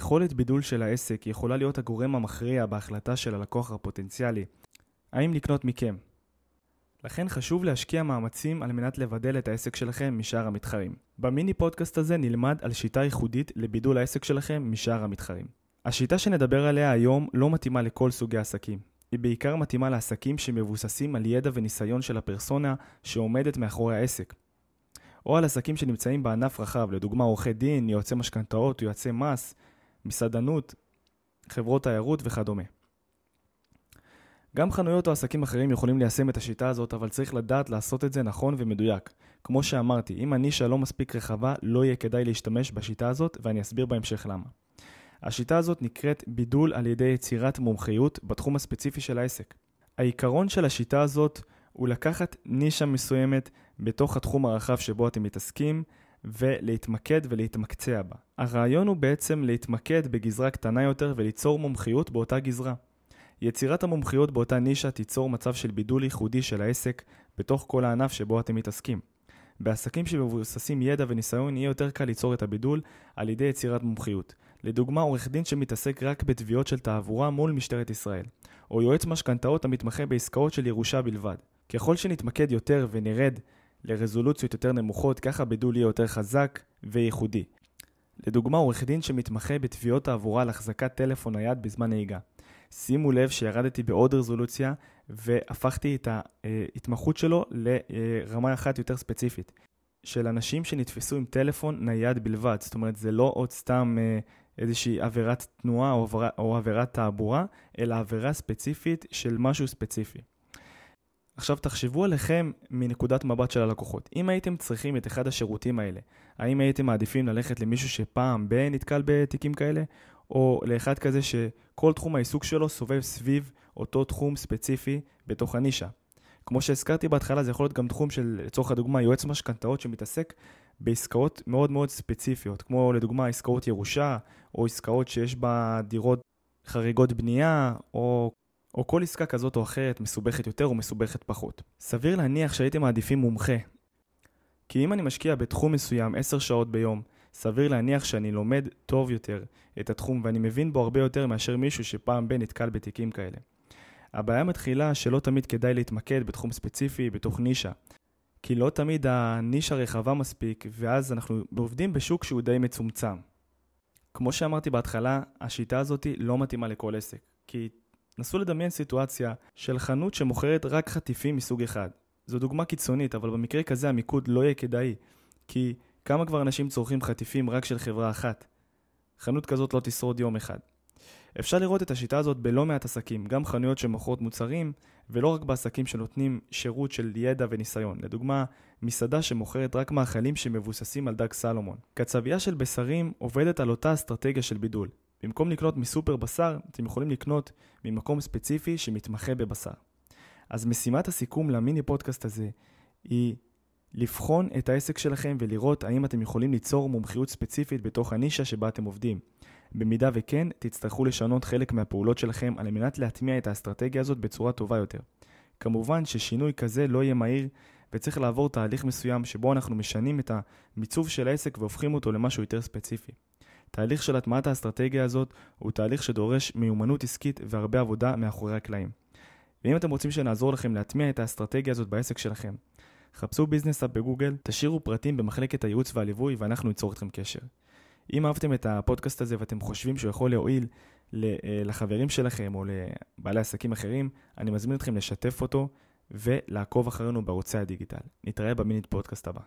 היכולת בידול של העסק יכולה להיות הגורם המכריע בהחלטה של הלקוח הפוטנציאלי האם לקנות מכם. לכן חשוב להשקיע מאמצים על מנת לבדל את העסק שלכם משאר המתחרים. במיני פודקאסט הזה נלמד על שיטה ייחודית לבידול העסק שלכם משאר המתחרים. השיטה שנדבר עליה היום לא מתאימה לכל סוגי עסקים. היא בעיקר מתאימה לעסקים שמבוססים על ידע וניסיון של הפרסונה שעומדת מאחורי העסק. או על עסקים שנמצאים בענף רחב, לדוגמה עורכי דין, יועצי משכנתאות, יועצי מס, מסעדנות, חברות תיירות וכדומה. גם חנויות או עסקים אחרים יכולים ליישם את השיטה הזאת, אבל צריך לדעת לעשות את זה נכון ומדויק. כמו שאמרתי, אם הנישה לא מספיק רחבה, לא יהיה כדאי להשתמש בשיטה הזאת, ואני אסביר בהמשך למה. השיטה הזאת נקראת בידול על ידי יצירת מומחיות בתחום הספציפי של העסק. העיקרון של השיטה הזאת הוא לקחת נישה מסוימת בתוך התחום הרחב שבו אתם מתעסקים ולהתמקד ולהתמקצע בה. הרעיון הוא בעצם להתמקד בגזרה קטנה יותר וליצור מומחיות באותה גזרה. יצירת המומחיות באותה נישה תיצור מצב של בידול ייחודי של העסק בתוך כל הענף שבו אתם מתעסקים. בעסקים שמבוססים ידע וניסיון יהיה יותר קל ליצור את הבידול על ידי יצירת מומחיות. לדוגמה, עורך דין שמתעסק רק בתביעות של תעבורה מול משטרת ישראל, או יועץ משכנתאות המתמחה בעסקאות של ירושה בלבד. ככל שנתמקד יותר ונרד לרזולוציות יותר נמוכות, ככה הבידול יהיה יותר חזק וייחודי. לדוגמה, עורך דין שמתמחה בתביעות תעבורה על החזקת טלפון נייד בזמן נהיגה. שימו לב שירדתי בעוד רזולוציה והפכתי את ההתמחות שלו לרמה אחת יותר ספציפית. של אנשים שנתפסו עם טלפון נייד בלבד, זאת אומרת זה לא עוד סתם אה, איזושהי עבירת תנועה או, או עבירת תעבורה, אלא עבירה ספציפית של משהו ספציפי. עכשיו תחשבו עליכם מנקודת מבט של הלקוחות. אם הייתם צריכים את אחד השירותים האלה, האם הייתם מעדיפים ללכת למישהו שפעם ב- נתקל בתיקים כאלה, או לאחד כזה שכל תחום העיסוק שלו סובב סביב אותו תחום ספציפי בתוך הנישה. כמו שהזכרתי בהתחלה, זה יכול להיות גם תחום של, לצורך הדוגמה, יועץ משכנתאות שמתעסק בעסקאות מאוד מאוד ספציפיות, כמו לדוגמה עסקאות ירושה, או עסקאות שיש בה דירות חריגות בנייה, או, או כל עסקה כזאת או אחרת מסובכת יותר או מסובכת פחות. סביר להניח שהייתם מעדיפים מומחה. כי אם אני משקיע בתחום מסוים 10 שעות ביום, סביר להניח שאני לומד טוב יותר את התחום ואני מבין בו הרבה יותר מאשר מישהו שפעם ב נתקל בתיקים כאלה. הבעיה מתחילה שלא תמיד כדאי להתמקד בתחום ספציפי, בתוך נישה. כי לא תמיד הנישה רחבה מספיק, ואז אנחנו עובדים בשוק שהוא די מצומצם. כמו שאמרתי בהתחלה, השיטה הזאת לא מתאימה לכל עסק. כי נסו לדמיין סיטואציה של חנות שמוכרת רק חטיפים מסוג אחד. זו דוגמה קיצונית, אבל במקרה כזה המיקוד לא יהיה כדאי. כי כמה כבר אנשים צורכים חטיפים רק של חברה אחת? חנות כזאת לא תשרוד יום אחד. אפשר לראות את השיטה הזאת בלא מעט עסקים, גם חנויות שמוכרות מוצרים, ולא רק בעסקים שנותנים שירות של ידע וניסיון. לדוגמה, מסעדה שמוכרת רק מאכלים שמבוססים על דג סלומון. קצבייה של בשרים עובדת על אותה אסטרטגיה של בידול. במקום לקנות מסופר בשר, אתם יכולים לקנות ממקום ספציפי שמתמחה בבשר. אז משימת הסיכום למיני פודקאסט הזה היא לבחון את העסק שלכם ולראות האם אתם יכולים ליצור מומחיות ספציפית בתוך הנישה שבה אתם עובדים. במידה וכן, תצטרכו לשנות חלק מהפעולות שלכם על מנת להטמיע את האסטרטגיה הזאת בצורה טובה יותר. כמובן ששינוי כזה לא יהיה מהיר וצריך לעבור תהליך מסוים שבו אנחנו משנים את המיצוב של העסק והופכים אותו למשהו יותר ספציפי. תהליך של הטמעת האסטרטגיה הזאת הוא תהליך שדורש מיומנות עסקית והרבה עבודה מאחורי הקלעים. ואם אתם רוצים שנעזור לכם להטמיע את האסטרטגיה הזאת בעסק שלכם, חפשו ביזנס אפ בגוגל, תשאירו פרטים במחלקת הייעוץ והליווי ואנחנו ניצור אתכם קשר. אם אהבתם את הפודקאסט הזה ואתם חושבים שהוא יכול להועיל אה, לחברים שלכם או לבעלי עסקים אחרים, אני מזמין אתכם לשתף אותו ולעקוב אחרינו בערוצי הדיגיטל. נתראה במינית פודקאסט הבא.